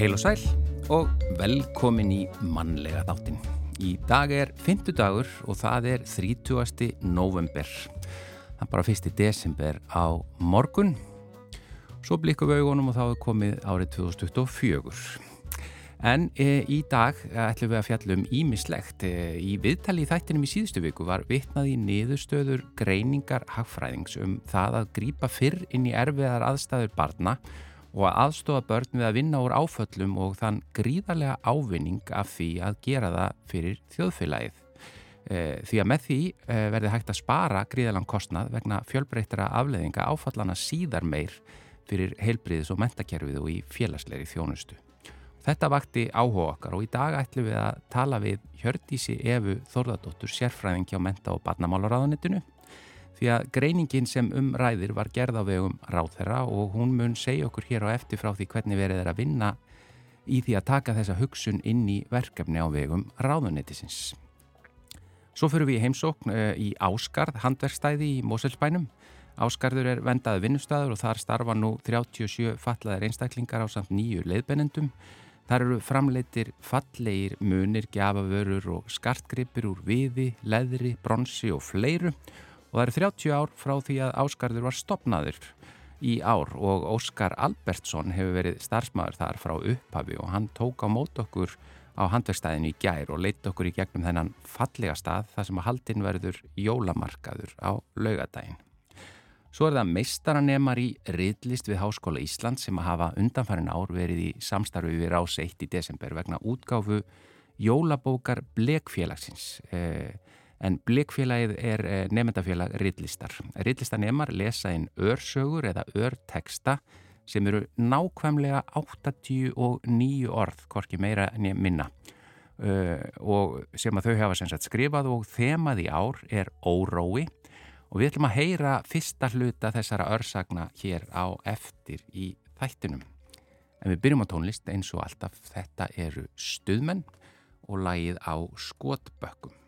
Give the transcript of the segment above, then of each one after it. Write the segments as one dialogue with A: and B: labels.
A: Heil og sæl og velkomin í mannlega þáttin. Í dag er fymtudagur og það er 30. november. Það er bara 1. desember á morgun. Svo blikkum við augunum og þá er komið árið 2024. En e, í dag ætlum við að fjallum ímislegt. E, í viðtali í þættinum í síðustu viku var vitnað í niðurstöður greiningar hagfræðings um það að grýpa fyrr inn í erfiðar aðstæður barna og að aðstofa börn við að vinna úr áföllum og þann gríðarlega ávinning af því að gera það fyrir þjóðfélagið. E, því að með því e, verði hægt að spara gríðalang kostnað vegna fjölbreyttra afleðinga áfallana síðar meir fyrir heilbriðis og mentakerfið og í félagsleiri þjónustu. Þetta vakti áhuga okkar og í dag ætlum við að tala við Hjördísi Efu Þorðardóttur sérfræðingi á menta- og barnamálaráðanettinu því að greiningin sem umræðir var gerð á vegum ráðherra og hún mun segja okkur hér á eftir frá því hvernig verið er að vinna í því að taka þessa hugsun inn í verkefni á vegum ráðunettisins. Svo fyrir við í heimsókn uh, í Áskarð, handverkstæði í Moselsbænum. Áskarður er vendaði vinnustæður og þar starfa nú 37 fallaðir einstaklingar á samt nýju leiðbennendum Þar eru framleitir fallegir munir, gjafavörur og skartgripir úr viði, leðri, bronsi og fleiru og það eru 30 ár frá því að Áskarður var stopnaður í ár og Óskar Albertsson hefur verið starfsmæður þar frá upphafi og hann tók á mót okkur á handverkstæðinu í gær og leitt okkur í gegnum þennan fallega stað þar sem að haldinn verður jólamarkaður á laugadaginn. Svo er það meistaranemar í riðlist við Háskóla Ísland sem að hafa undanfærin ár verið í samstarfi við rás 1 í desember vegna útgáfu jólabókar Blekfélagsins. Eh, en Blekfélagið er eh, nefndafélag riðlistar. Riðlistanemar lesa inn örsögur eða örteksta sem eru nákvæmlega 89 orð, hvorki meira ég minna. Uh, og sem að þau hafa skrifað og þemað í ár er órói og við ætlum að heyra fyrsta hluta þessara örsagna hér á eftir í þættinum. En við byrjum á tónlist eins og alltaf þetta eru stuðmenn og lagið á skotbökkum.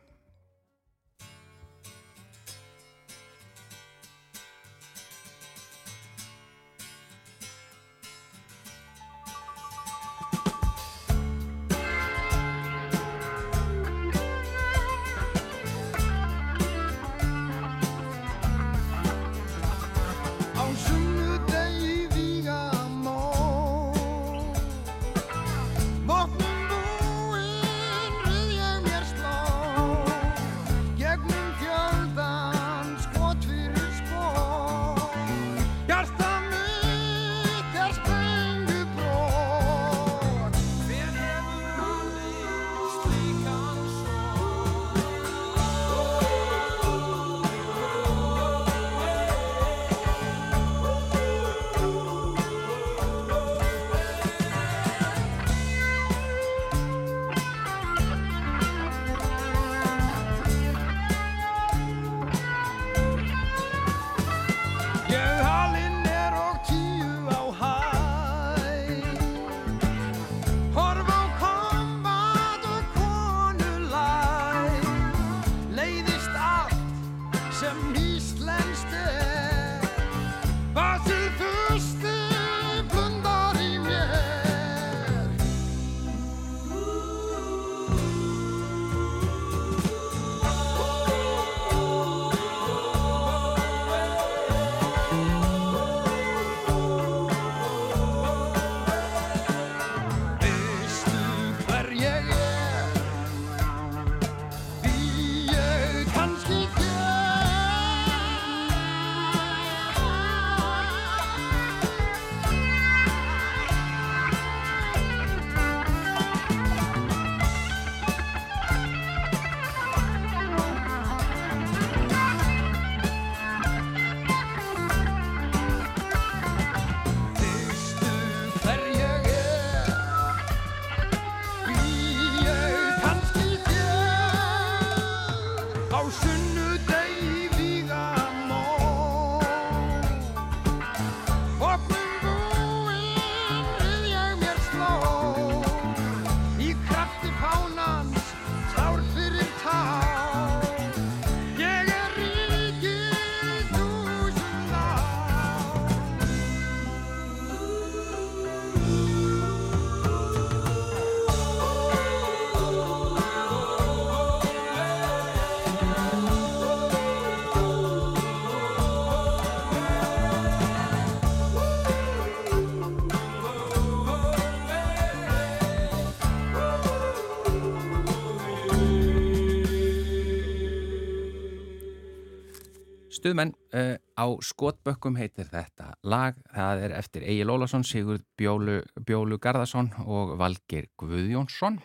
A: Stuðmenn uh, á skotbökkum heitir þetta lag. Það er eftir Egil Ólason, Sigurd Bjólu, Bjólu Garðarsson og Valgir Guðjónsson.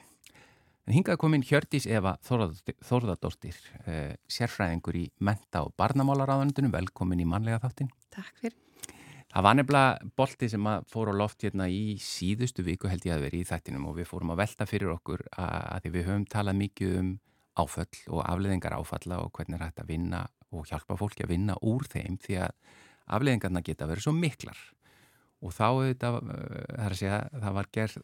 A: En hingað kominn Hjördís Eva Þórðardóttir, uh, sérfræðingur í menta- og barnamálaráðanundunum. Velkomin í manlega þáttin.
B: Takk fyrir.
A: Það var nefnilega bolti sem fór á loft hérna í síðustu viku held ég að veri í þættinum og við fórum að velta fyrir okkur að, að við höfum talað mikið um áföll og afleðingar áfalla og hvernig er hægt að vinna og hjálpa fólki að vinna úr þeim því að afleðingarna geta verið svo miklar. Og þá auðvitað, uh, segja, það var gerð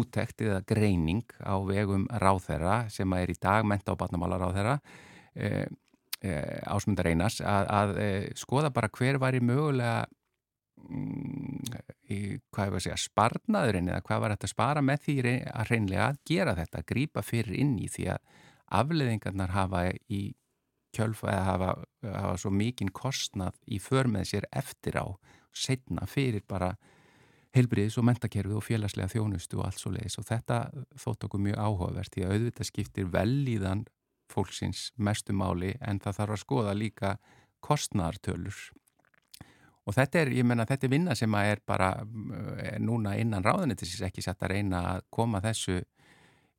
A: úttekt eða greining á vegum ráþæra sem er í dag menta á batnamála ráþæra e, e, ásmundar einas að, að e, skoða bara hver var í mögulega mm, í, hvað er það að segja, sparnaðurinn eða hvað var þetta að spara með því að reynlega að gera þetta, að grýpa fyrir inn í því að afleðingarnar hafa í kjölfa eða hafa, hafa svo mikinn kostnað í för með sér eftir á setna fyrir bara heilbriðis og mentakerfið og félagslega þjónustu og allt svo leiðis og þetta þótt okkur mjög áhugavert því að auðvitað skiptir vel í þann fólksins mestu máli en það þarf að skoða líka kostnæðartölur og þetta er, ég menna, þetta er vinna sem að er bara er núna innan ráðanitis ekki sett að reyna að koma þessu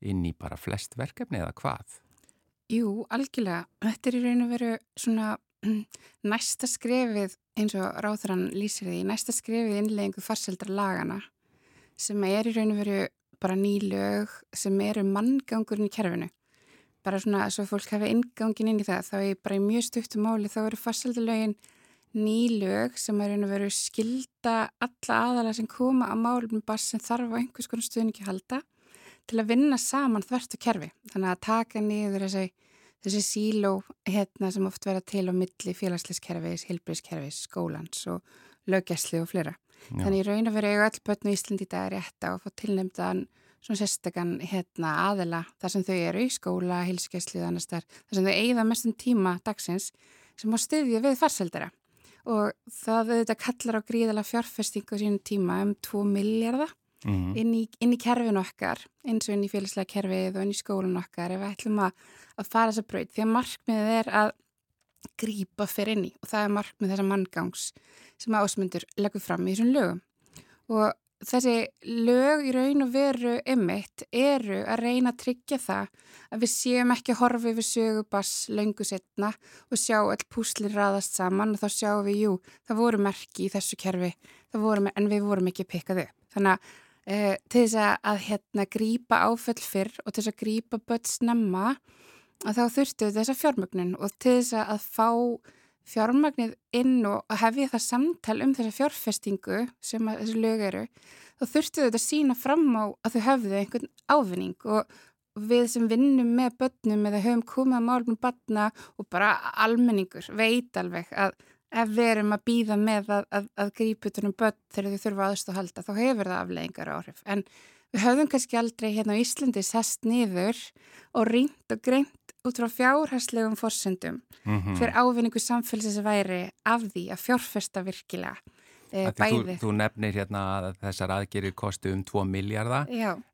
A: inn í bara flest verkefni eða hvað?
B: Jú, algjörlega. Þetta er í raun og veru svona næsta skrefið eins og ráðurann lýsir því, næsta skrefið innleggingu farseldra lagana sem er í raun og veru bara nýlög sem eru manngangurinn í kerfinu. Bara svona svo fólk hafi ingangin inn í það, þá er bara í mjög stuttum máli þá eru farseldalögin nýlög sem er raun og veru skilda alla aðala sem koma á málum bara sem þarf á einhvers konar stuðningi halda til að vinna saman þvertu kerfi. Þannig að taka niður þessi, þessi síló hérna sem oft vera til á milli félagsleiskerfis, hilbrískerfis, skólans og löggjæsli og flera. Já. Þannig í raun og veru eigu öll börn og Íslandi í dag er rétt á að fá tilnefndan svona sérstakann hérna, aðela þar sem þau eru í skóla, hilsgæsli og annars þar, þar sem þau eigða mestum tíma dagsins sem á styðja við farseldara og það auðvitað kallar á gríðala fjárfestingu sínum tíma um 2 miljardar mm -hmm. inn, í, inn í kerfin okkar eins og inn í félagslega kerfið og inn í skólun okkar ef við ætlum að, að fara þessa bröð því að markmiðið er að grýpa fyrir inn í og það er markmið þessa manngangs sem ásmundur leggur fram í þessum lögum og þessi lög í raun og veru emitt eru að reyna að tryggja það að við séum ekki horfið við sögubass löngu setna og sjá all púslir raðast saman og þá sjáum við, jú, það voru merki í þessu kerfi, voru, en við vorum ekki pikkað upp. Þannig að eh, til þess að, að hérna grýpa áfell fyrr og til þess að grýpa börn snemma að þá þurftu þessa fjármögnun og til þess að fá fjármagnið inn og að hefja það samtal um þessa fjárfestingu sem þessu lög eru þá þurftu þetta að sína fram á að þau höfðu einhvern ávinning og við sem vinnum með börnum eða höfum komið að málum barna og bara almenningur veit alveg að ef við erum að býða með að, að, að gríputunum börn þegar þau þurfa aðstóð að halda þá hefur það afleggingar áhrif en við höfum kannski aldrei hérna á Íslandi sest niður og rýnt og greint út frá fjárhærslegum fórsendum mm -hmm. fyrir ávinningu samfélagsins væri af því að fjárfesta virkilega
A: bæði. Þú, þú nefnir hérna að þessar aðgerir kostu um 2 miljardar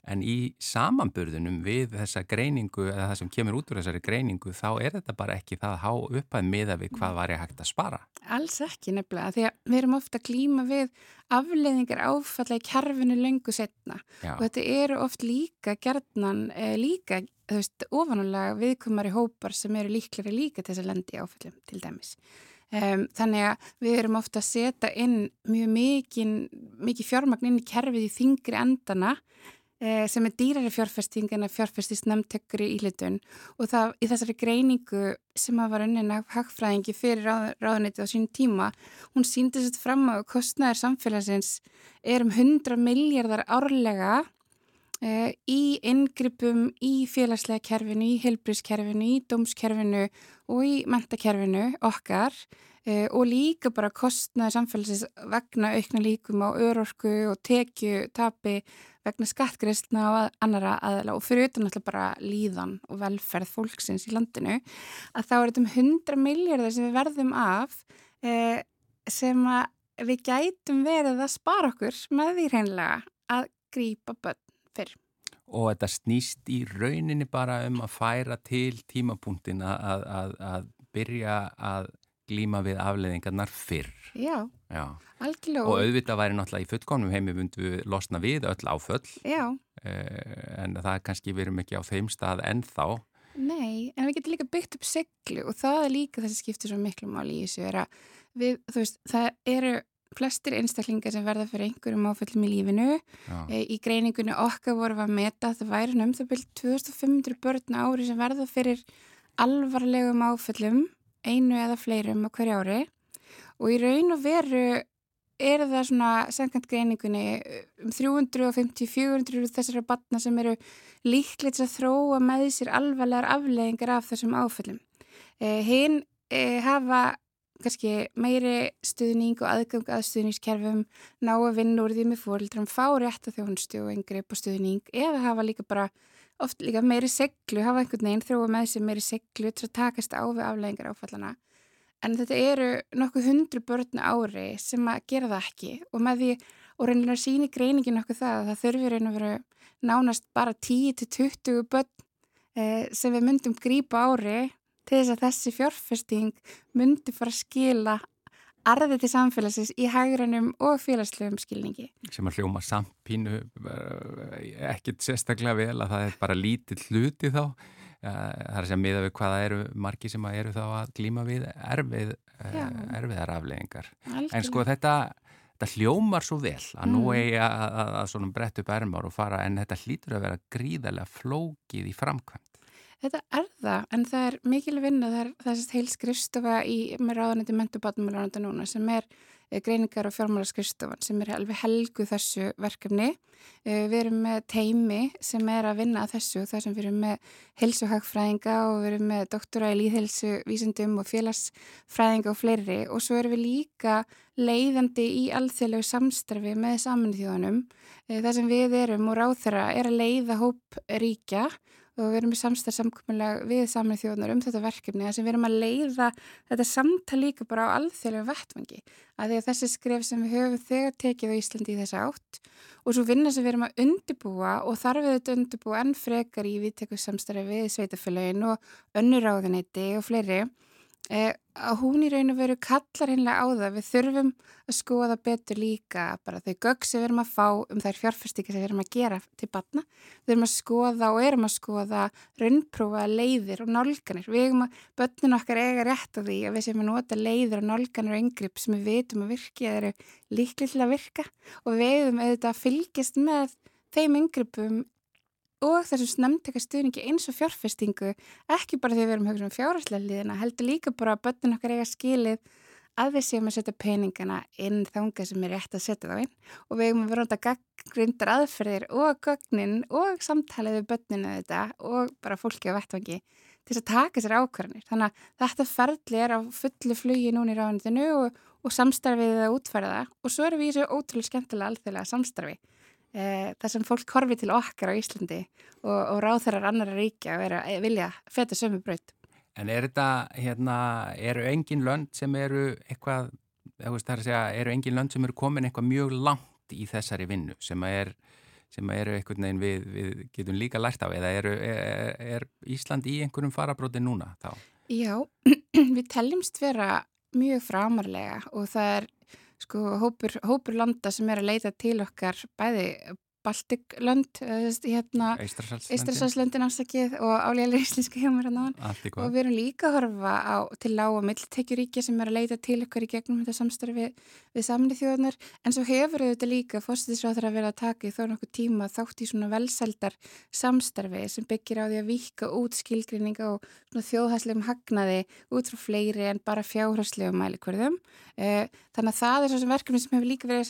A: en í samanburðunum við þessa greiningu eða það sem kemur út úr þessari greiningu þá er þetta bara ekki það að há upp að miða við hvað var ég hægt að spara.
B: Alls ekki nefnilega því að við erum ofta að klíma við afleiðingar áfalla í kerfinu lengu setna Já. og þetta eru oft líka gerðnan e, líka þú veist ofanulega viðkumari hópar sem eru líkleri líka til þess að lendi áfallum til dæmis. Um, þannig að við erum ofta að setja inn mjög mikið, mikið fjármagn inn í kerfið í þingri endana uh, sem er dýrari fjárfesting en að fjárfestist nefntökkur í ílitun og það í þessari greiningu sem að var önnin af hagfræðingi fyrir ráð, ráðunitið á sín tíma, hún síndi sér fram á kostnæður samfélagsins er um 100 miljardar árlega í ingripum í félagslega kerfinu, í helbrískerfinu, í dómskerfinu og í mentakerfinu okkar uh, og líka bara kostnaði samfélagsins vegna aukna líkum á örorku og tekju, tapi vegna skattgreistna og annara aðla og fyrir utan alltaf bara líðan og velferð fólksins í landinu að þá er þetta um 100 miljardar sem við verðum af uh, sem við gætum verið að spara okkur með því hreinlega að grípa börn fyrr.
A: Og þetta snýst í rauninni bara um að færa til tímapunktin að, að, að byrja að glíma við afleðingarnar fyrr.
B: Já,
A: Já.
B: algjörlega.
A: Og auðvitað væri náttúrulega í fullkomnum heimi vundu við losna við öll áföll
B: Já,
A: eh, en það er kannski við erum ekki á þeim stað ennþá.
B: nei, en við getum líka byggt upp seglu og það er líka þessi skiptir svo miklu máli í þessu er að við, þú veist, það eru flestir einstaklingar sem verða fyrir einhverjum áföllum í lífinu. E, Í greiningunni okkar vorum við að meta að það væri um það byrjum 2500 börn ári sem verða fyrir alvarlegum áföllum, einu eða fleirum á hverju ári og í raun og veru er það svona samkvæmt greiningunni um 350-400 þessara batna sem eru líklegt að þróa með sér alvarlegar afleggingar af þessum áföllum. Eh, Hinn eh, hafa kannski meiri stuðning og aðgang að stuðningskerfum, ná að vinna úr því með fórildram, fá rétt að þjónustu og engreip og stuðning eða hafa líka bara oft líka meiri seglu, hafa einhvern veginn þróa með sér meiri seglu til að takast á við afleggingar áfallana. En þetta eru nokkuð hundru börn á ári sem að gera það ekki og með því og reynilega síni greiningin okkur það að það þurfi reyn að vera nánast bara 10-20 börn eh, sem við myndum grípa á ári til þess að þessi fjárfesting myndi fara að skila arði til samfélagsins í hægrannum og félagslegum skilningi.
A: sem að hljóma samt pínu eh, ekkit sérstaklega vel að það er bara lítill hluti þá. Eh, er að segja miða við hvaða eru margi sem að eru þá að glíma við erfið, eh, erfiðar afleggingar en sko þetta, þetta hljómar svo vel að nú
B: Mm.
A: eigi að, að, að brett upp ermar og fara en þetta hlýtur að vera gríðarlega flókið í framkvæmt
B: Þetta er það, en það er mikil vinna, það er þessast heil skrifstofa í með ráðanandi mentubatnumálanda núna sem er eh, greiningar og fjármálaskrifstofan sem er alveg helgu þessu verkefni. Eh, Við erum með teimi sem er að vinna að þessu þar sem við erum með helsuhagfræðinga og við erum með doktora í líðhelsu vísindum og félagsfræðinga og fleiri og svo erum við líka leiðandi í alþjóðlegu samstarfi með saminuþjóðanum þar sem við erum og ráþara er að leiða hóp ríkja og við erum í samstarfsamkomulega við saminu þjóðnar um þetta verkefni þar sem við erum að leiða þetta samtal líka bara á alþjóðlega vettvangi. Að því að þessi skref sem við höfum þegar tekið á Íslandi í þessa átt og svo vinna sem við erum að undibúa og þarf við þetta undibúa enn frekar í viðteku samstarfi við sveitafélagin og önnur ráðaneyti og fleiri að hún í raun og veru kallar hinnlega á það. Við þurfum að skoða betur líka bara þau gögg sem við erum að fá um þær fjárfæstíkar sem við erum að gera til batna við erum að skoða og erum að skoða raunprófa leiðir og nálganir. Við erum að, börnin okkar eiga rétt á því að við sem að nota leiðir og nálganir og yngripp sem við vitum að virki að eru líklega til að virka. Og við erum auðvitað að fylgjast með þeim yngrippum og þessum snemnteka stuðningi eins og fjárfestingu ekki bara því við erum höfður um fjárherslega liðina heldur líka bara að börnin okkar eiga skilið að við séum að setja peningana inn þanga sem er rétt að setja þá inn. Og við eigum að vera ánda gaggrindar aðferðir og gögnin og samtalið við börninu þetta og bara fólki á vettvangi til þess að taka sér ákvarðanir. Þannig að þetta ferli er á fullu flugi núna í ráðanitinu og, og samstarfið að það. Og svo erum við í þessu ótrúlega skemmtilega alþjóðlega samstarfi eh, þar sem fólk horfi til okkar á Íslandi og, og ráþarar annara ríkja og vera, vilja feta sömu braut.
A: En er þetta, hérna, eru engin lönd sem eru eitthvað, það er að segja, eru engin lönd sem eru komin eitthvað mjög langt í þessari vinnu sem er, sem eru einhvern veginn við, við getum líka lært af eða eru, er, er Ísland í einhverjum farabróti núna þá?
B: Já, við teljumst vera mjög framarlega og það er sko hópur, hópur landa sem er að leita til okkar bæði Baltiklönd, hérna Ístrasalslöndin afsakið og álega íslenska hjá mér hann og við erum líka að horfa á, til lág og milltekjuríkja sem er að leita til okkar í gegnum þetta samstarfi við samni þjóðunar en svo hefur þetta líka fórstiðsráður að vera að taka í þó nokkuð tíma þátt í svona velseldar samstarfi sem byggir á því að vika út skilgrinninga og þjóðhæslegum hagnaði út frá fleiri en bara fjárhæslegum mælikvörðum. Þannig að það er svona verkefni sem hefur líka verið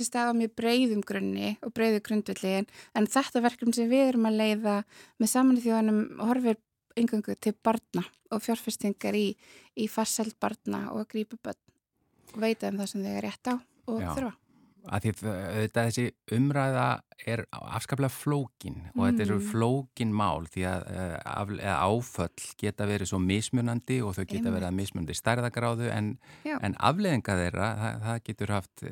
B: að en, þetta verkefni sem við erum að leiða með samanlega þjóðanum horfir yngangu til barna og fjárfestingar í, í farseld barna og að grípa börn og veita um það sem þau er rétt á og Já. þurfa.
A: Að því þetta þessi umræða er afskaplega flókin og mm. þetta eru flókin mál því að af, áföll geta verið svo mismunandi og þau geta verið að mismunandi stærðagráðu en, en afleðinga þeirra, það, það getur haft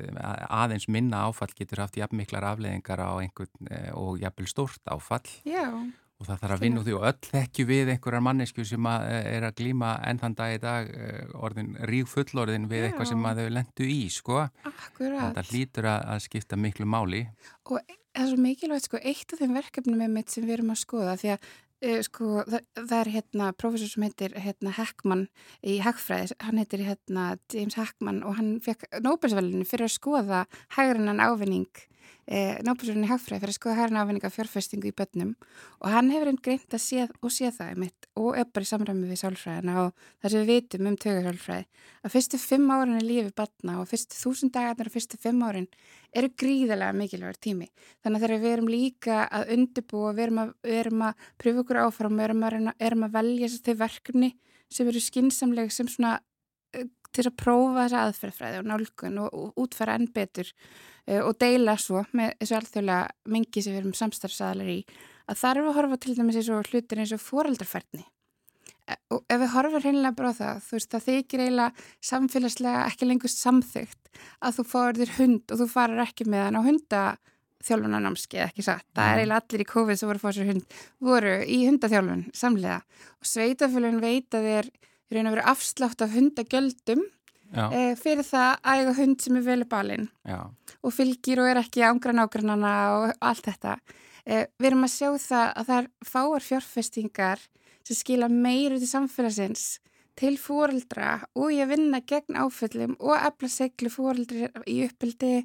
A: aðeins minna áfall getur haft jafnmiklar afleðingar á einhvern og jafnvel stórt áfall
B: Já.
A: Og það þarf að vinna úr því og öll þekkju við einhverjar mannesku sem að eh, er að glýma enn þann dag í dag eh, orðin rík fullorðin við Já. eitthvað sem að þau lendu í sko.
B: Akkurat.
A: Það hlýtur að, að skipta miklu máli.
B: Og það er svo mikilvægt sko eitt af þeim verkefnum með mitt sem við erum að skoða því að uh, sko það, það er hérna professor sem heitir hérna Heckmann í Hackfræðis, hann heitir hérna James Heckmann og hann fekk Nobelsvælinu fyrir að skoða hægrinnan ávinning e, nábúrsurinn í hagfræði fyrir að skoða hægna ávinninga fjárfestingu í börnum. Og hann hefur einn greint að sé og sé það einmitt og bara í samræmi við sálfræðina og það sem við vitum um tögursálfræði að fyrstu fimm árin er lífið barna og fyrstu þúsund dagarnar og fyrstu fimm árin eru gríðarlega mikilvægur tími. Þannig að þegar við erum líka að undibúa við erum að, að pröfu okkur áfram við erum að, erum að velja þau verkefni sem eru skinsamlega sem svona eh, til að prófa þessa aðferðfræði og nálgun og, og útfæra enn betur uh, og deila svo með þessu alþjóðlega mengi sem við erum samstarfsaðalar í að þar eru að horfa til dæmis eins og hlutir eins og foreldrafærni. E, og ef við horfum hreinlega bara á það þú veist það þykir eiginlega samfélagslega ekki lengur samþygt að þú fáir þér hund og þú farir ekki með hann á hundaþjálfunarnámski ekki satt, það er mhm. eiginlega allir í COVID sem voru fá sér hund, voru í hundaþjálfun samlega og sveitafölun veit að þér í raun og veru afslátt af hundagjöldum e, fyrir það að eiga hund sem er velið balinn og fylgir og er ekki ángrann ágrannana og allt þetta. E, við erum að sjá það að það er fáar fjárfestingar sem skila meir út í samfélagsins til fóreldra og ég vinna gegn áföllum og efla seglu fóreldri í uppbildi,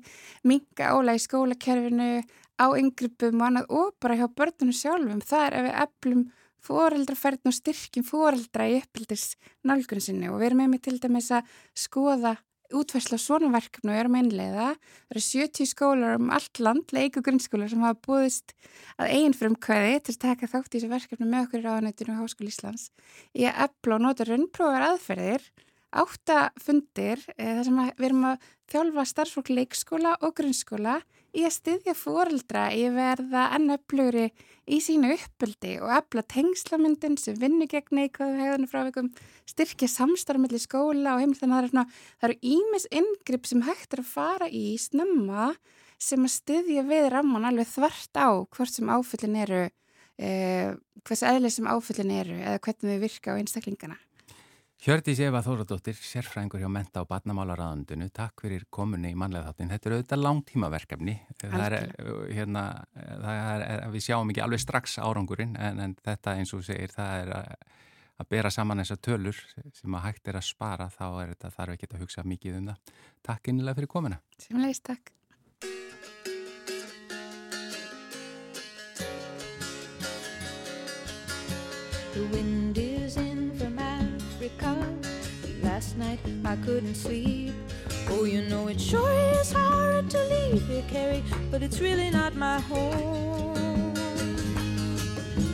B: minga ála í skólakerfinu, á yngrypum og annað og bara hjá börnunum sjálfum. Það er ef við eflum fóreldraferðin og styrkjum fóreldra í uppbyldis nálgunum sinni. Og við erum mig til dæmis að skoða útværsla svona verkefni og erum einlega. Það eru 70 skólar um allt land, leiku grunnskólar sem hafa búðist að einn frumkvæði til að taka þátt í þessu verkefni með okkur í ráðanættinu og Háskóli Íslands. Í að epla og nota raunprófar aðferðir áttafundir eh, þar sem við erum að þjálfa starfsfólk leikskóla og grunnskóla í að styðja fóreldra í að verða ennöflugri í sínu uppöldi og efla tengslamyndin sem vinnu gegn neikvæðu hegðunum frávikum, styrkja samstarfmelli skóla og heimil þannig að það eru ímis yngripp sem hægt er að fara í snemma sem að styðja við ramman alveg þvart á hvort sem áfyllin eru, eh, hvers eðli sem áfyllin eru eða hvernig við virka á einstaklingana.
A: Hjördis Eva Þóradóttir, sérfræðingur hjá Menta og Barnamálaráðundinu, takk fyrir komunni í manlega þáttin. Þetta er auðvitað langtímaverkefni. Það er, hérna, það er, við sjáum ekki alveg strax árangurinn en, en þetta eins og segir, það er að, að bera saman þessar tölur sem að hægt er að spara, þá er þetta þarf ekki að hugsa mikið um það. Takk innilega fyrir komuna.
B: Semleis, takk. The wind is in Last night I couldn't sleep. Oh, you know it sure is hard to leave here, Carrie, but it's really not my home.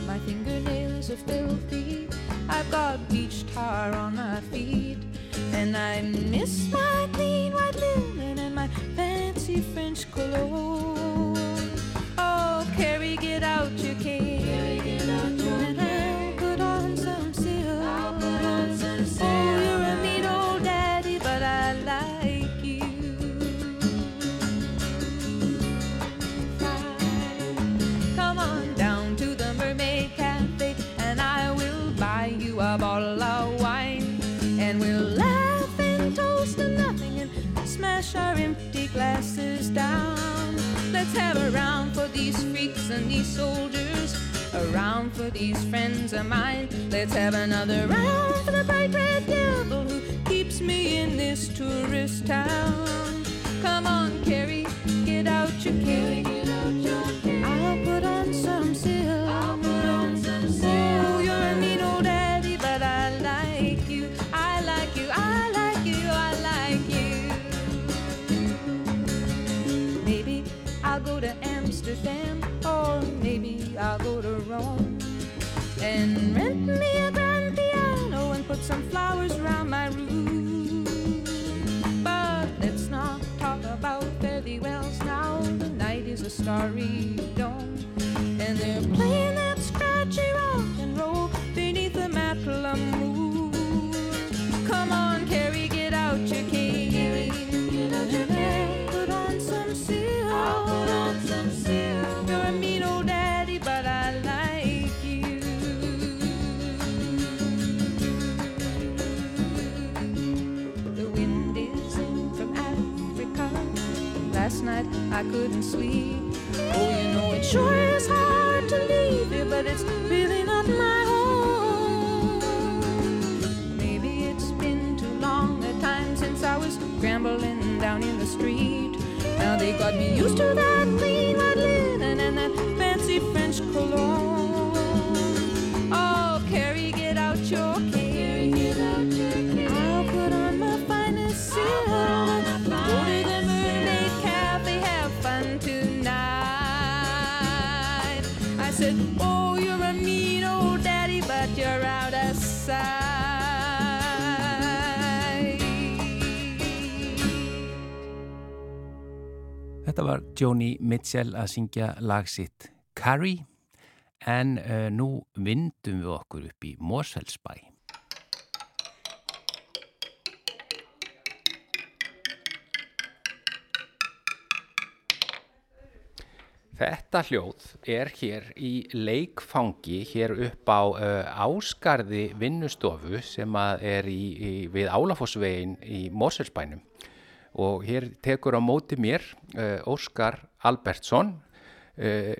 B: My fingernails are filthy. I've got beach tar on my feet. And I miss my clean white linen and my fancy French cologne. Oh, Carrie, get out your cane. Carrie, get out Let's have a round for these freaks and these soldiers, a round for these friends of mine. Let's have another round for the bright red devil who keeps me in this tourist town. Come on, Carrie, get out your Carrie, get out your I'll put on some silk. Amsterdam, or maybe I'll go to Rome and rent me a grand piano and put some flowers around my room. But let's not talk about fairy wells now. The night is a starry dome, and they're playing I
C: couldn't sleep. Oh, you know it sure is hard to leave you, but it's really not my home. Maybe it's been too long a time since I was scrambling down in the street. Now they got me used to that clean
A: Þetta var Joni Mitchell að syngja lag sitt Carrie en uh, nú vindum við okkur upp í Mosfellsbæ. Þetta hljóð er hér í leikfangi hér upp á uh, Áskarði vinnustofu sem er í, í, við Álafossvegin í Mosfellsbænum og hér tekur á móti mér uh, Óskar Albertsson uh,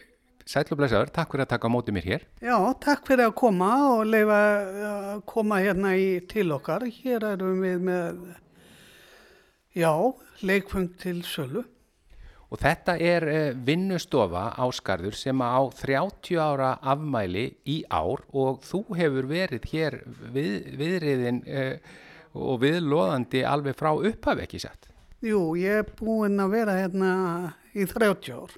A: Sætlublesaður, takk fyrir að taka á móti mér hér
D: Já, takk fyrir að koma og leifa að koma hérna í, til okkar. Hér erum við með, já, leikfung til sölu.
A: og þetta er vinnustofa Áskarður sem á 30 ára afmæli í ár og þú hefur verið hér við, viðriðin og viðloðandi alveg frá upphafi ekki satt
D: Jú, ég er búinn að vera hérna í 30 ár.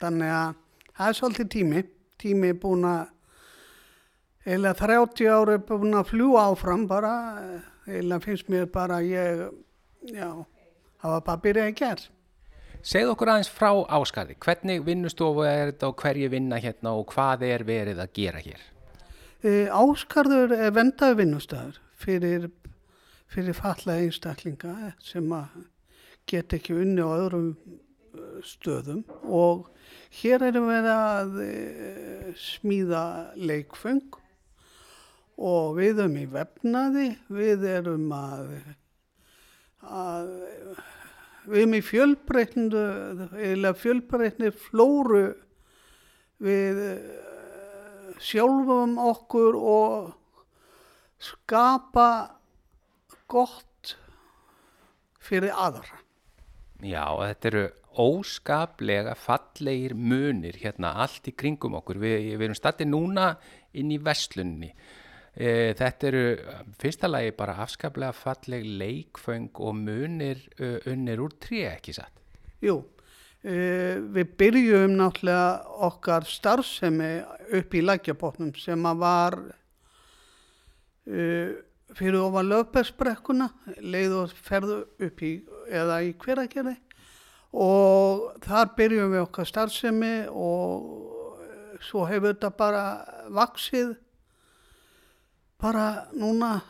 D: Þannig að það er svolítið tími. Tími er búinn að, eða 30 ár er búinn að fljúa áfram bara, eða finnst mér bara ég, já, hafa bara byrjað í gerð.
A: Segð okkur aðeins frá Áskarði, hvernig vinnustofu er þetta og hverju vinna hérna og hvað er verið að gera hér?
D: E, Áskarður er vendaði vinnustæður fyrir, fyrir falla einstaklinga sem að get ekki unni á öðrum eh, stöðum og hér erum við að e, smíða leikfeng og við erum í vefnaði, við erum að, að við erum í fjölbreytnu, eða fjölbreytni flóru við eh, sjálfum okkur og skapa gott fyrir aðra.
A: Já, þetta eru óskaplega fallegir munir hérna allt í kringum okkur. Vi, við erum statið núna inn í vestlunni. E, þetta eru fyrsta lagi bara afskaplega falleg leikföng og munir uh, unnir úr tré, ekki satt?
D: Jú, uh, við byrjum náttúrulega okkar starfsemi upp í lækjabotnum sem að var uh, fyrir ofan lögbergsbrekkuna, leið og ferðu upp í, eða í hveragerði og þar byrjum við okkar starfsemi og eh, svo hefur þetta bara vaksið bara núna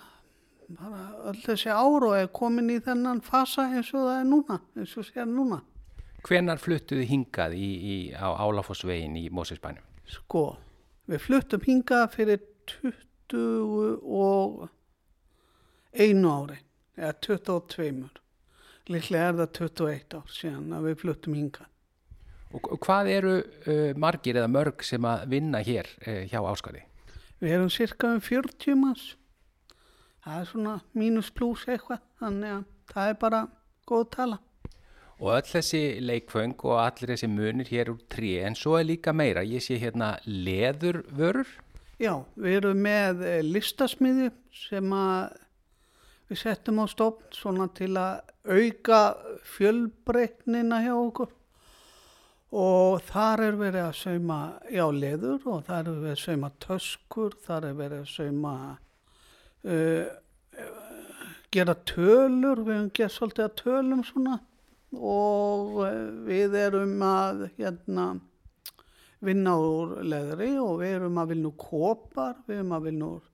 D: bara öll þessi ár og er komin í þennan fasa eins og það er núna, eins og sér núna.
A: Hvenar fluttuðu hingað í, í, á Álafossvegin í Mósesbænum?
D: Sko, við fluttum hingað fyrir 20 og einu ári, eða 22. Líklega er það 21 ár síðan að við fluttum hingað.
A: Og, og hvað eru uh, margir eða mörg sem að vinna hér uh, hjá Áskari?
D: Við erum cirka um 40 manns. Það er svona mínus pluss eitthvað, þannig að það er bara góð tala.
A: Og öll þessi leikföng og allir þessi munir hér úr trí, en svo er líka meira, ég sé hérna leðurvörur.
D: Já, við erum með eh, listasmiði sem að við settum á stofn svona til að auka fjölbreytnina hjá okkur. Og þar er verið að sauma já leður og þar er verið að sauma töskur, þar er verið að sauma uh, gera tölur, við hefum gert svolítið að tölum svona. Og við erum að hérna vinna úr leðri og við erum að vinna úr kopar, við erum að vinna úr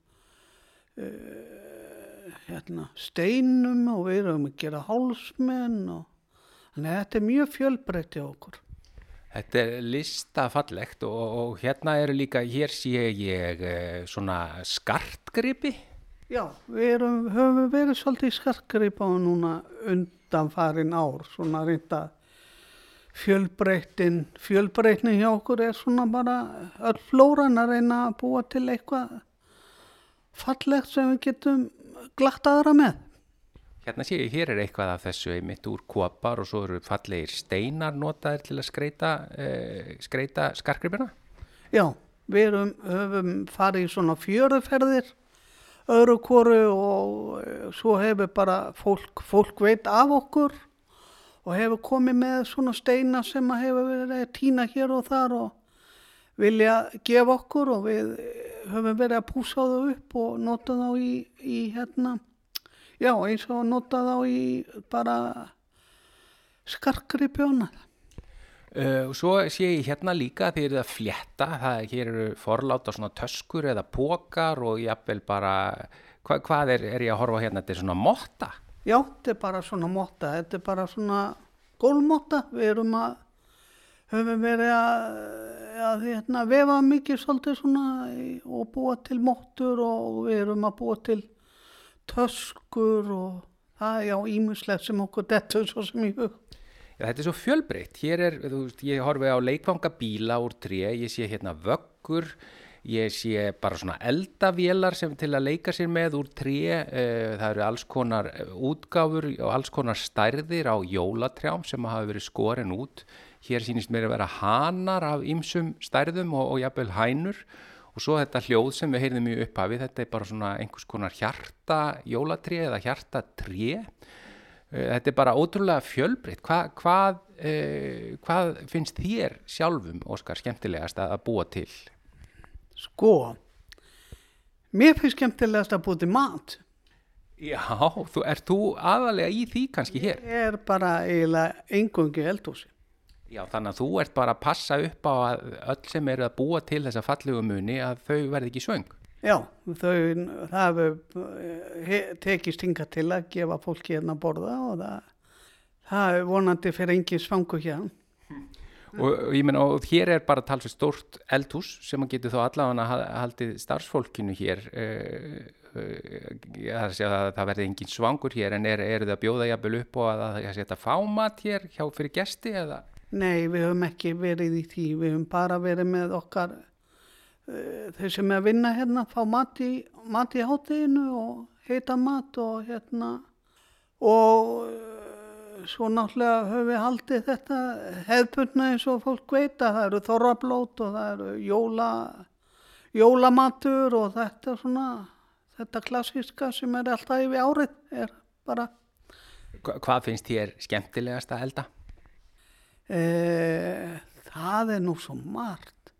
D: uh, hérna, steinum og við erum að gera hálsmenn og þannig að þetta er mjög fjölbreytti okkur.
A: Þetta er listafallegt og, og hérna eru líka, hér sé ég eh, svona skartgripi.
D: Já, við erum, höfum verið svolítið skarkgrip á núna undan farin ár, svona reynda fjölbreytin, fjölbreytni hjá okkur er svona bara öll flóran að reyna að búa til eitthvað fallegt sem við getum glatt aðra með.
A: Hérna sé ég, hér er eitthvað af þessu einmitt úr kopar og svo eru fallegir steinar notaðir til að skreita, uh, skreita skarkripina.
D: Já, við erum, höfum farið í svona fjöruferðir öðru koru og eh, svo hefur bara fólk, fólk veit af okkur og hefur komið með svona steina sem hefur verið að týna hér og þar og vilja gefa okkur og við höfum verið að púsa þau upp og nota þá í, í hérna, já eins og nota þá í bara skarkri pjónað.
A: Uh, og svo sé ég hérna líka þegar þið eruð að flétta, það hér eru forláta svona töskur eða pókar og jafnvel bara, hva, hvað er, er ég að horfa hérna, þetta er svona motta?
D: Já, þetta er bara svona motta, þetta er bara svona gólmotta, við erum að, höfum verið að, að hérna, vefa mikið svolítið svona og búa til mottur og við erum að búa til töskur og það er já ímuslegt sem okkur dettur svo sem í hug.
A: Já, þetta er svo fjölbreytt. Hér er, þú veist, ég horfi á leikvangabíla úr tré, ég sé hérna vöggur, ég sé bara svona eldavélar sem til að leika sér með úr tré, uh, það eru alls konar eh, útgáfur og alls konar stærðir á jólatrjám sem hafa verið skorin út. Hér sýnist mér að vera hanar af ýmsum stærðum og, og jafnvel hænur og svo þetta hljóð sem við heyrðum í upphafi, þetta er bara svona einhvers konar hjarta jólatré eða hjarta tré. Eh, Þetta er bara ótrúlega fjölbreytt. Hva, hvað, uh, hvað finnst þér sjálfum, Óskar, skemmtilegast að, búa til?
D: Sko, mér finnst skemmtilegast að búa til mat.
A: Já, þú, ert þú aðalega í því kannski hér?
D: Ég er bara eiginlega engungi eldhúsi.
A: Já, þannig að þú ert bara að passa upp á að öll sem eru að búa til þessa fallegu muni að þau verði ekki svöng.
D: Já, þau, það eh, tekist hinga til að gefa fólki hérna að borða og það, það er vonandi fyrir engin svangu hérna.
A: Og, og ég menna, og hér er bara talsveit stórt eldhús sem að getur þá allavega ha- haldið starfsfólkinu hér. Uh, uh, það, að það verði engin svangur hér en er, eru þið að bjóða jafnvel upp og að það sé hægt að fá mat hér hjá fyrir gesti eða?
D: Nei, við höfum ekki verið í því, við höfum bara verið með okkar, uh, þeir sem er að vinna hérna, fá mat í, mat í hátíðinu og heita mat og hérna, og uh, svo náttúrulega höfum við haldið þetta hefðbundna eins og fólk veit að það eru þorrablót og það eru jóla, jólamatur og þetta svona, þetta klassíska sem er alltaf yfir árið er bara.
A: Hva, hvað finnst þér skemmtilegast að elda?
D: Eh, það er nú svo margt.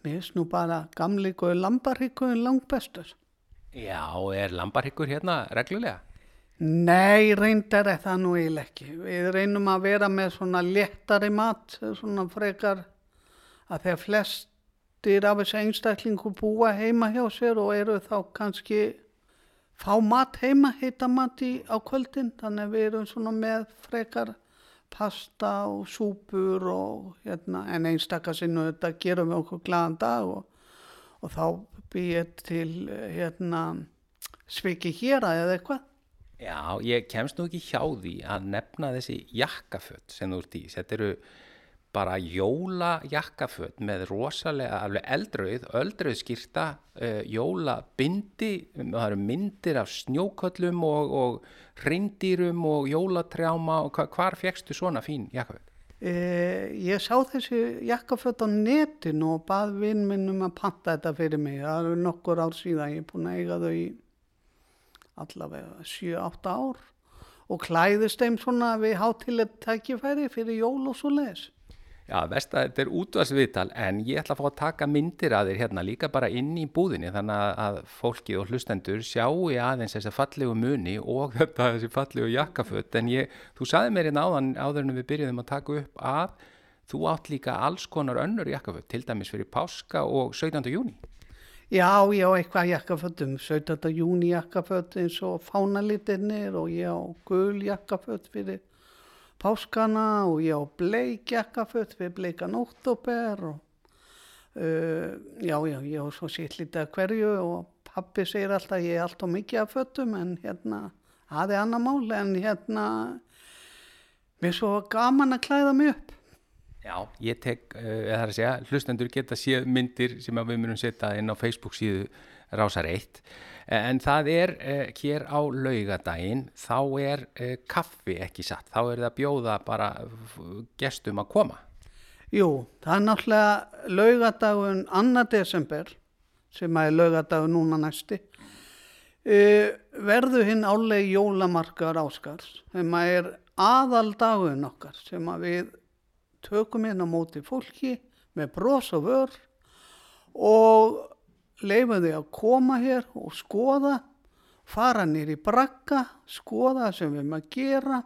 D: Mér finnst nú bara gamli góði lambarhygguðin langt bestur.
A: Já, er lambarhyggur hérna reglulega?
D: Nei, reyndar er það nú eiginlega ekki. Við reynum að vera með svona léttari mat, svona frekar að þegar flestir af þessu einstaklingu búa heima hjá sér og eru þá kannski fá mat heima, heita mat í, á kvöldin, þannig að við erum svona með frekar pasta og súpur og hérna, en einstakar sinnu þetta gerum við okkur glaðan dag og, og þá býð til hérna sviki hér eða eitthvað.
A: Já, ég kemst nú ekki hjá því að nefna þessi jakkaföt sem þú ert í. Þetta eru bara jólajakkaföt með rosalega, alveg eldröð, öldröð skýrta, uh, jólabindi, það eru myndir af snjóköllum og, og reyndýrum og jólatrjáma og hva, hvar fegstu svona fín jakkaföt?
D: Eh, ég sá þessi jakkaföt á netinu og bað vinn minn um að panta þetta fyrir mig. Það eru nokkur ár síðan, ég er búin að eiga þau í allavega 7-8 ár og klæðist þeim svona við hátilegt tækifæri fyrir jól og svo leis.
A: Já, veist að þetta er útvarsviðtal en ég ætla að fá að taka myndir að þér hérna líka bara inn í búðinni þannig að, fólkið og hlustendur sjáu aðeins þessa fallegu muni og þetta þessi fallegu jakkaföt en ég, þú saði mér hérna áðan áður en við byrjuðum að taka upp að þú átt líka alls konar önnur jakkaföt til dæmis fyrir páska og 17. júni.
D: Já, ég á eitthvað jakkafötum, 17. júni jakkaföt eins og fánalitirnir og ég á gul jakkaföt fyrir páskana og ég á bleik jakkaföt fyrir bleikan óttóber og uh, já, já, ég á svo sétt lítið að hverju og pappi segir alltaf að ég er alltaf mikið af fötum en hérna, það er annar mál en hérna, mér er svo gaman að klæða mig upp.
A: Já, ég tek, uh, það er að segja, hlustendur geta séð myndir sem að við munum setja inn á Facebook síðu Rásar 1. En það er uh, hér á laugadaginn, þá er uh, kaffi ekki satt. Þá er það að bjóða bara gestum að koma.
D: Jú, það er náttúrulega laugadagun 2. desember sem er laugadagun núna næsti. Uh, verður hinn álegi jólamarkaður áskars sem er aðaldagun okkar sem að við tökum inn á móti fólki með bros og vör og leifum því að koma hér og skoða, fara nýr í bragga, skoða það sem við erum að gera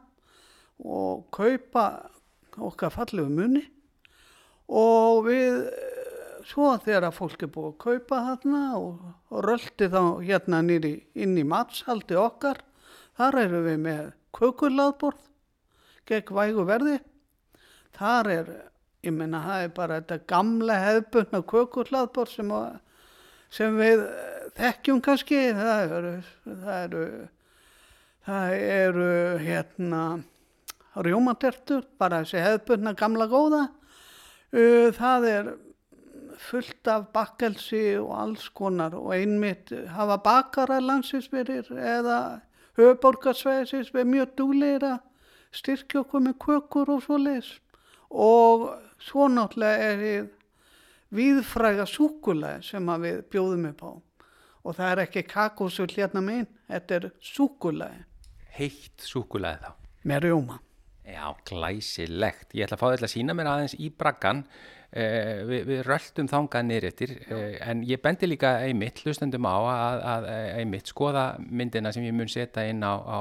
D: og kaupa okkar fallegu munni og við svo þegar að fólk er búið að kaupa þarna og, og röldi þá hérna nýri inn í matshaldi okkar þar erum við með kökurlaðborð gegn vægu verði. Þar er, ég meina það er bara þetta gamla hefbundna kökurlaðborð sem, að, sem við þekkjum kannski það eru það eru, það eru hérna rjómatertur, bara þessi hefbundna gamla góða. Það er fullt af bakkelsi og alls konar og einmitt hafa bakara landsinsverir eða höfuborgarsveðisins við mjög dúleira styrkja okkur með kökur og svo leis og svo náttúrulega er þið viðfræga súkulega sem við bjóðum upp á og það er ekki kakósull hérna megin, þetta er súkulega
A: Heitt súkulega þá.
D: með rjóma.
A: Já, glæsilegt. Ég ætla að fá þetta að sína mér aðeins í braggan. Eh, við, við röldum þangað niður eftir eh, en ég bendi líka einmitt, hlustendum á að, að eh, einmitt skoða myndina sem ég mun setja inn á, á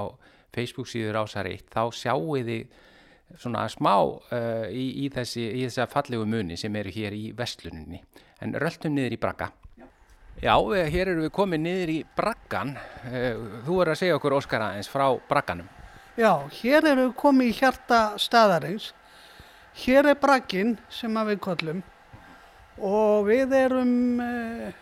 A: Facebook síður ásar eitt. Þá sjáu þið svona smá uh, í, í, þessi, í þessa fallegu muni sem eru hér í vestluninni. En röldum niður í bragga. Já, eh, hér eru við komið niður í braggan. Eh, þú er að segja okkur, Óskar, aðeins frá bragganum.
D: Já, hér erum við komið í hjarta staðarins. Hér er bragginn sem við kollum og við erum, eh,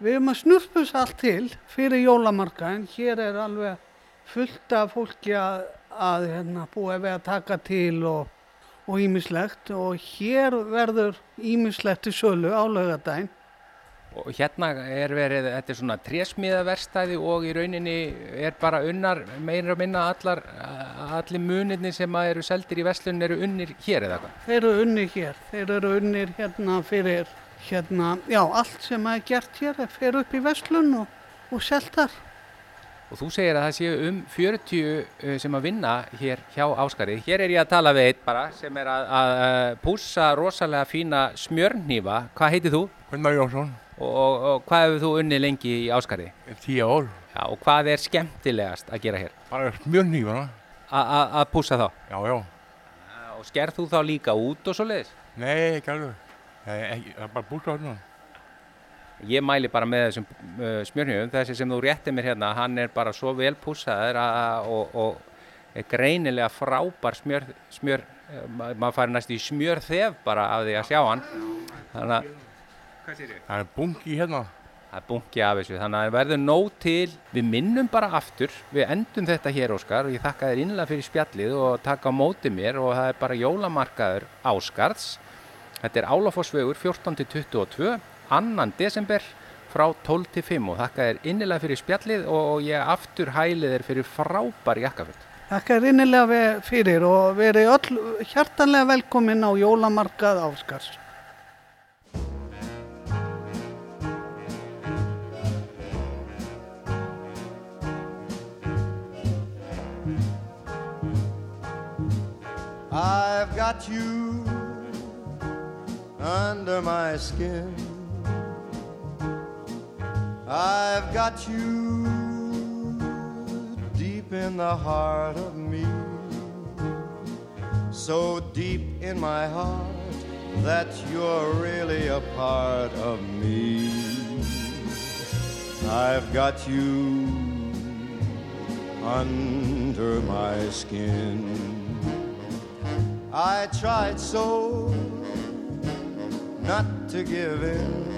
D: við erum að snurpus allt til fyrir jólamarkaðin. Hér er alveg fullt af fólki að, að hérna, búa við að taka til og og ímislegt og hér verður ímislegt í sölu á laugadaginn.
A: Og hérna er verið, þetta er svona trésmiðaverstæði og í rauninni er bara unnar, meira og minna allar, allir munirnir sem eru seldir í vestlun eru unnir hér eða hvað?
D: Þeir eru unnir hér, þeir eru unnir hérna fyrir, hérna, já, allt sem er gert hér er fyrir upp í vestlun og, og selt þar.
A: Og þú segir að það séu um 40 uh, sem að vinna hér hjá Áskari. Hér er ég að tala við eitt bara sem er að, að, að pússa rosalega fína smjörnýfa. Hvað heitir þú?
E: Gunnar Jónsson,
A: Og, og, og hvað hefur þú unnið lengi í Áskari?
E: tíu ár,
A: Já, og hvað er skemmtilegast að gera hér?
E: bara smjörnýfana,
A: að pússa þá?
E: já, já,
A: Og skerð þú þá líka út og svo leiðis?
E: nei, ekki alveg, það er, bara á hérna,
A: Ég mæli bara með þessum uh, smjörnjöfum, þessi sem þú rétti mér hérna, hann er bara svo vel pússaður að- og, og er greinilega frábær smjör, smjör uh, ma- maður fær næst í smjör þef bara af því að sjá hann. Þannig að
E: það er bungi hérna,
A: það er bunki af þessu, þannig að það verður nóg til, við minnum bara aftur, við endum þetta hér Óskar og ég þakka þér innlega fyrir spjallið og taka á móti mér og það er bara jólamarkaður Áskards. Þetta er Álafossvegur 14-22, annan desember frá 12 til 5 og þakka þér innilega fyrir spjallið og ég aftur hælið þér fyrir frábær jakkaföld.
D: Þakka er innilega fyrir og verið öll hjartanlega velkomin á jólamarkað Áskars.
F: I've got you under my skin. I've got you deep in the heart of me. So deep in my heart that you're really a part of me. I've got you under my skin. I tried so not to give in.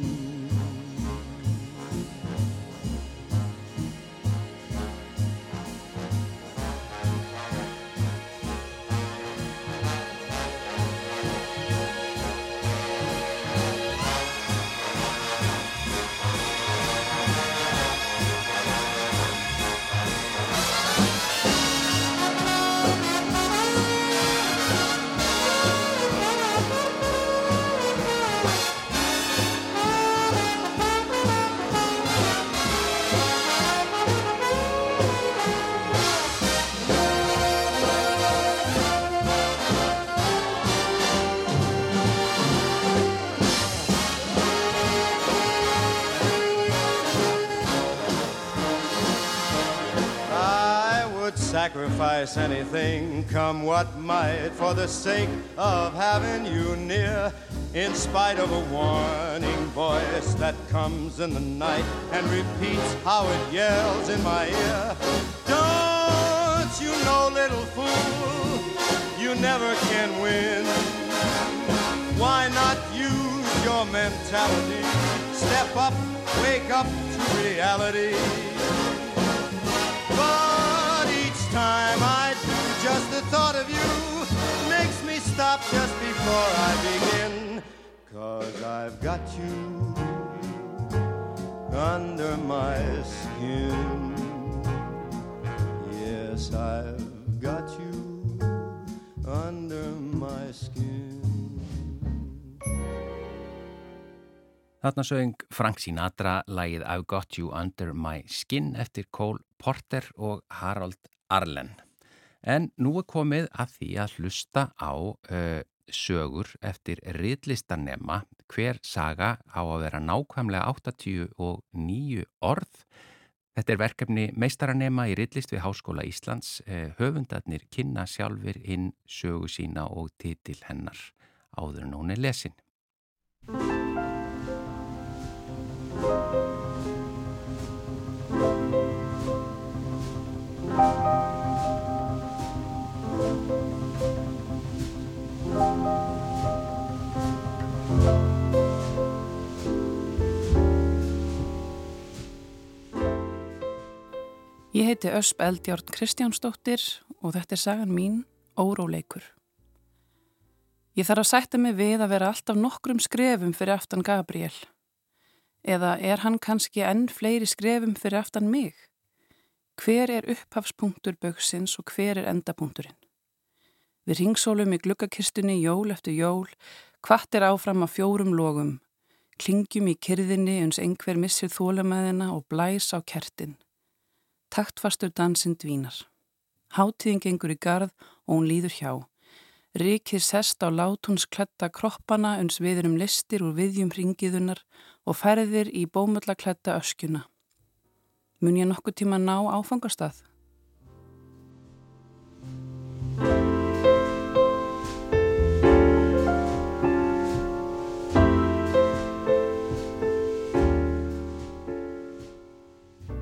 F: Sacrifice anything, come what might, for the sake of having you near. In spite of a warning voice that comes in the night and repeats how it yells in my ear. Don't you know, little fool, you never can win. Why not use your mentality? Step up, wake up to reality. Just the thought of you makes me stop just before I begin. Cause I've got you under my skin. Yes, I've got you under my skin.
A: Þarna sögum Frank Sinatra lægið I've Got You Under My Skin eftir Cole Porter og Harold Arlen. En nú er komið að því að hlusta á uh, sögur eftir riðlistanema. Hver saga á að vera nákvæmlega 89 orð. Þetta er verkefni meistaranema í riðlist við Háskóla Íslands. Uh, höfundarnir kynna sjálfur inn sögu sína og titil hennar áður en hún er lesin.
G: Ég heiti Ösp Eldjárn Kristjánsdóttir og þetta er sagan mín Óróleikur. Ég þarf að sætta mig við að vera alltaf nokkrum skrefum fyrir aftan Gabriel. Eða er hann kannski enn fleiri skrefum fyrir aftan mig? Hver er upphafspunktur bögsins og hver er endapunkturinn? Við ringsólum í gluggakistunni jól eftir jól, hvart er áfram að fjórum logum, klingjum í kyrðinni uns einhver missir þólamæðina og blæs á kertin. Taktfastur dansinn dvínar. Háttíðin gengur í garð og hún líður hjá. Ríkir sest á látúns kletta kroppana uns við erum listir úr viðjum ringiðunar og ferðir í bómölla kletta öskjuna. Mun ég nokkuð tíma ná áfangastað?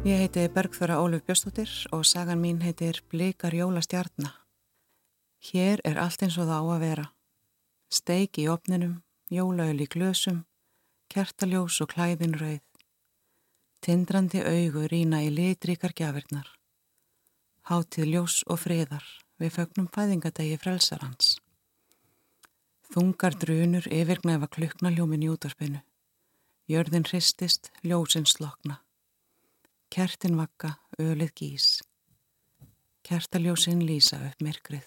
H: Ég heiti Bergþóra Óluf Björstóttir og sagan mín heitir Blikar jólastjarnar. Hér er allt eins og það á að vera. Steik í opninum, jólaöl í glösum, kertaljós og klæðin rauð. Tindrandi augu rína í litríkar gjafirnar. Háttið ljós og friðar við fögnum fæðingadegi frelsarhans. Þungar drunur yfirgnæfa klukknaljómin í útvarpinu. Jörðin hristist, ljósinn slokna. Kertin vakka, ölið gís. Kertaljósinn lýsa upp myrkrið.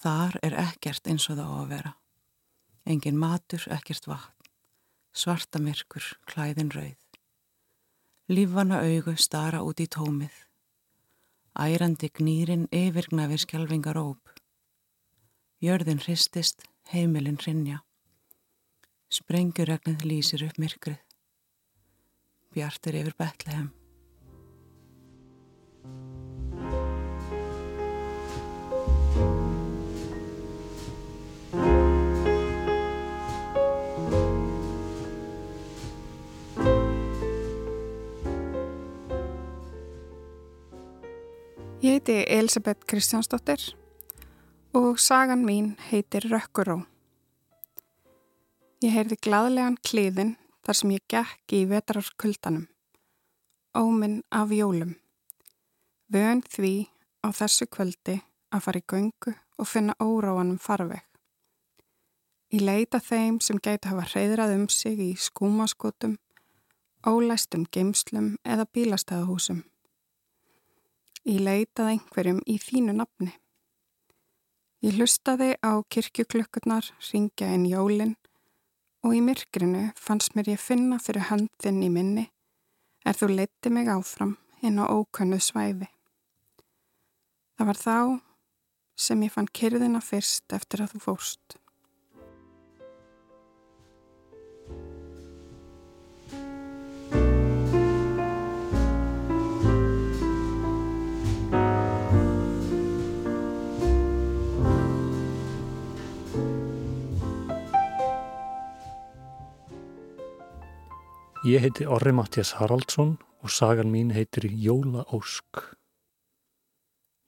H: Þar er ekkert eins og það á að vera. Engin matur, ekkert vatn. Svarta myrkur, klæðin rauð. Lífvana augu stara út í tómið. Ærandi gnýrin yfirgna við skjálfingar óp. Jörðin hristist, heimilin hrinja. Sprengjuregnið lýsir upp myrkrið. Bjartir yfir Betlehem.
I: Ég heiti Elisabeth Kristjánsdóttir og sagan mín heitir Rökkuró. Ég heyrði gladlegan kliðin þar sem ég gekk í vetrarkuldanum, óminn af jólum. Vön því á þessu kvöldi að fara í göngu og finna óráanum farveg. Í leita þeim sem gæti hafa hreyðrað um sig í skúmaskotum, ólæstum geimslum eða bílastæðahúsum. Ég leitað einhverjum í þínu nafni. Ég hlustaði á kirkjuklökkurnar ringja inn jólinn og í myrkrinu fannst mér ég finna fyrir höndin í minni er þú leiti mig áfram inn á ókönnu svæði. Það var þá sem ég fann kyrðina fyrst eftir að þú fórst.
J: Ég heiti Orri Mattias Haraldsson og sagan mín heitir Jóla Ósk.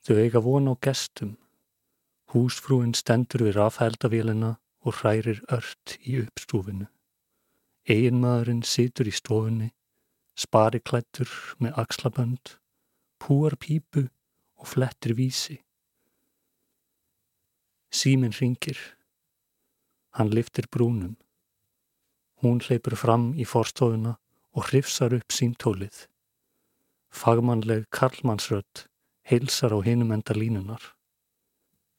J: Þau eiga von á gestum. Húsfrúin stendur við rafhældavélina og hrærir ört í uppstúfinu. Eginmaðurinn situr í stofunni, spariklættur með axlabönd, púar pípu og flettir vísi. Síminn ringir. Hann liftir brúnum. Hún hleypur fram í forstofuna og hrifsar upp símtólið. Fagmannleg karlmannsrödd heilsar á hinum enda línunar.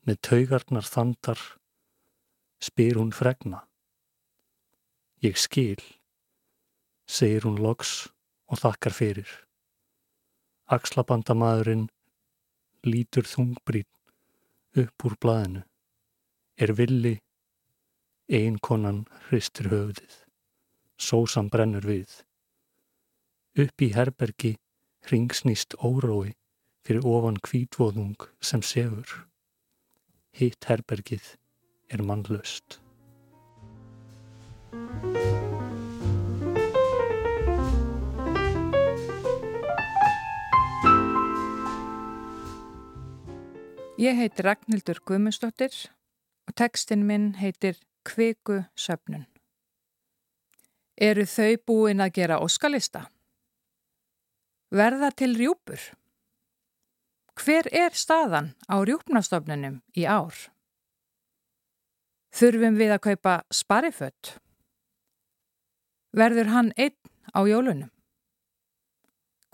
J: Með taugarnar þandar spyr hún fregna. Ég skil, segir hún loks og þakkar fyrir. Akslabandamaðurinn lítur þungbrýn upp úr blaðinu. Er villi, einkonan hristir höfðið. Sósan brennur við. Upp í herbergi ringsnýst órói fyrir ofan kvítvóðung sem sefur. Hitt herbergið er mannlöst.
C: Ég heiti Ragnhildur Guðmundsdóttir og textin minn heitir Kviku söpnun. Eru þau búin að gera óskalista? Verða til rjúpur? Hver er staðan á rjúpnastofnunum í ár? Þurfum við að kaupa sparifött? Verður hann einn á jólunum?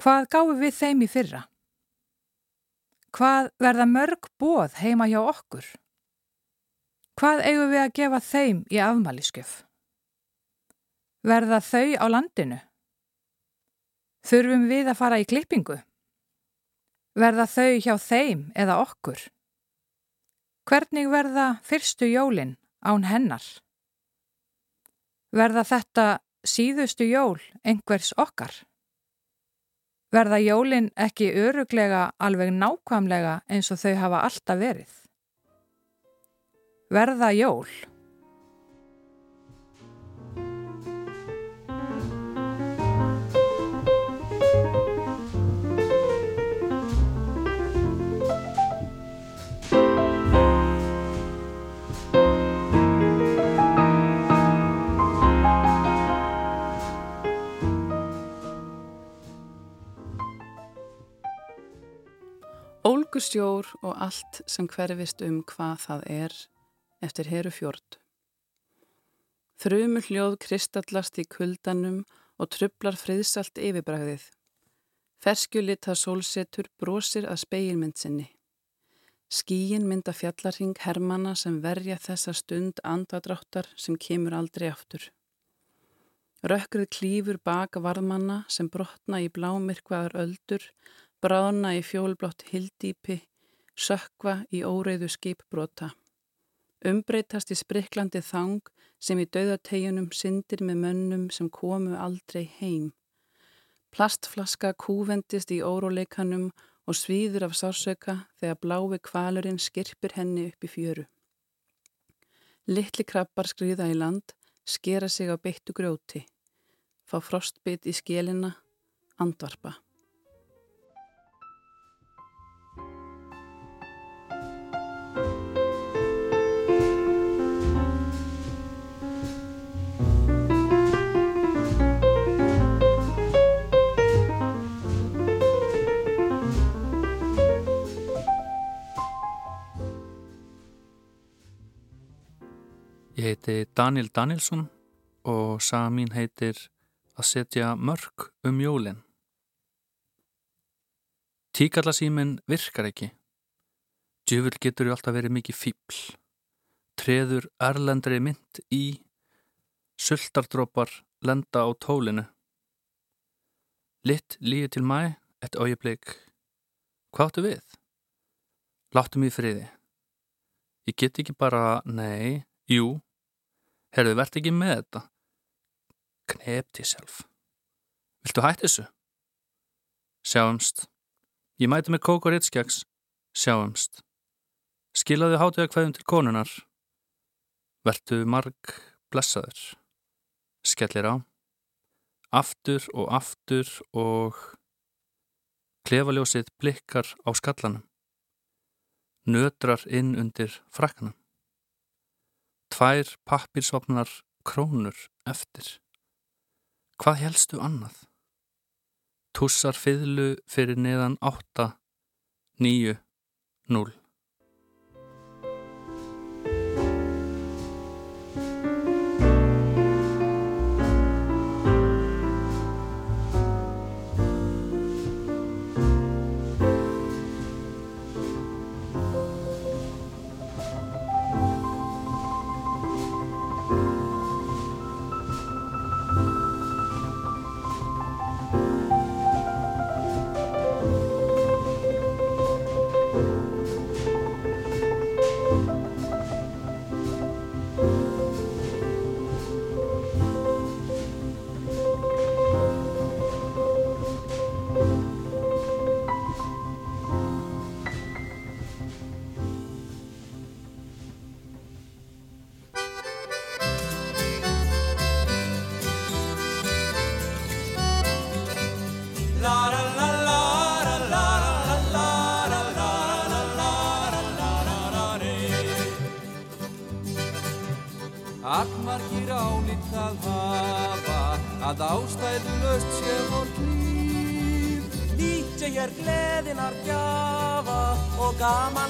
C: Hvað gáum við þeim í fyrra? Hvað verða mörg bóð heima hjá okkur? Hvað eigum við að gefa þeim í afmæliskjöf? Verða þau á landinu? Þurfum við að fara í klippingu? Verða þau hjá þeim eða okkur? Hvernig verða fyrstu jólin án hennar? Verða þetta síðustu jól einhvers okkar? Verða jólin ekki öruglega alveg nákvæmlega eins og þau hafa alltaf verið? Verða jól?
G: Ólgusjór og allt sem hverfist um hvað það er eftir heru fjord. Þrumur hljóð kristallast í kuldanum og trublar friðsalt yfirbræðið. Ferskjulita sólsetur brosir að speilmynd sinni. Skíin mynda fjallarhing hermana sem verja þessa stund andadráttar sem kemur aldrei aftur. Rökkrið klífur baka varðmanna sem brotna í blámirkvaðar öldur, brána í fjólblótt hildýpi, sökva í óreiðu skipbrota. Umbreytast í spriklandi þang sem í dauðategjunum syndir með mönnum sem komu aldrei heim. Plastflaska kúvendist í óróleikanum og svíður af sársöka þegar blái kvalurinn skirpir henni upp í fjöru. Littli krabbar skriða í land, skera sig á beittu grjóti fá frostbit í skélina, andvarpa.
K: Heiti Daniel Danielsson og saga mín heitir að setja mörg um jólinn. Tíkallasíminn virkar ekki. Djöfur getur ju alltaf verið mikið fíbl. Treður erlendri mynd í, sultardrópar lenda á tólinu. Litt líði til mæ, eitt ájablik. Hvað áttu við? Láttu mér friði. Ég get ekki bara, nei, jú, herðu, verð ekki með þetta. Knep til sjálf. Viltu hætti þessu? Sjáumst. Ég mæti með kók og rittskjags. Sjáumst. Skilaðu hátuða hverjum til konunar. Vertu marg blessaður. Skellir á. Aftur og aftur og klefaljósið blikkar á skallanum. Nötrar inn undir frakkanum. Tvær pappirsvapnar krónur eftir. Hvað helstu annað? Tussar fiðlu fyrir neðan 8, 9, 0.
L: að ástæðu löst sé vort líf. Nýtja hér gleðinar gjafa og gama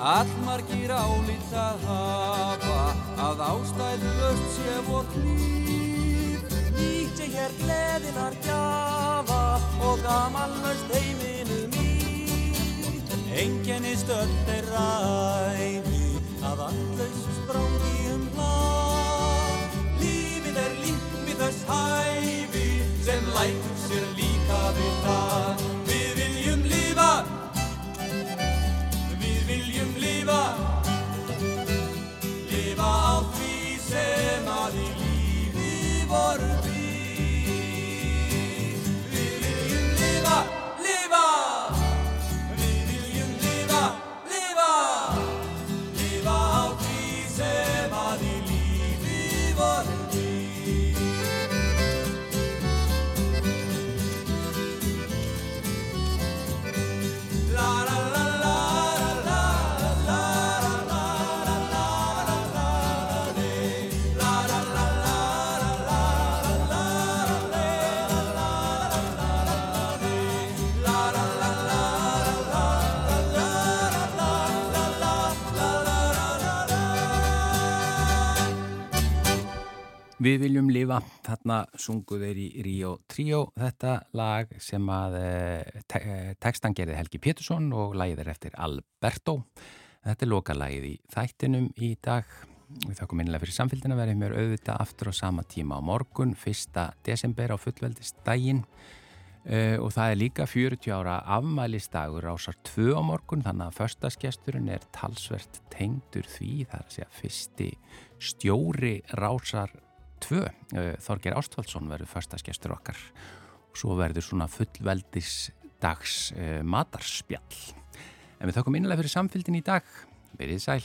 L: Allmargir álít að hafa að ástæðlöst sé vor klíf Nýtt sé hér gleðinar gjafa og gamanlaust heiminu mín Engennist öll þeirra æfi að allausu sprangi um hlað Lífið er líkt við þess hæfi sem lætur sér líka við
A: Við viljum lifa, þarna sungu þeir í Rio Trio þetta lag sem að eh, te eh, textan gerði Helgi Pétursson og lagið er eftir Alberto. Þetta er lokalagið í þættinum í dag. Við þakkum minnilega fyrir samfélgina verðum mér auðvitað aftur á sama tíma á morgun, 1. desember á fullveldistægin uh, og það er líka 40 ára afmælistagur ásar 2 á morgun þannig að förstaskesturinn er talsvert tengdur því það er að segja fyrsti stjóri rásar 2. Þorger Ástvaldsson verður förstaskestur okkar og svo verður svona fullveldis dags uh, matarspjall. En við þakkum innlega fyrir samfélgin í dag. Verið sæl.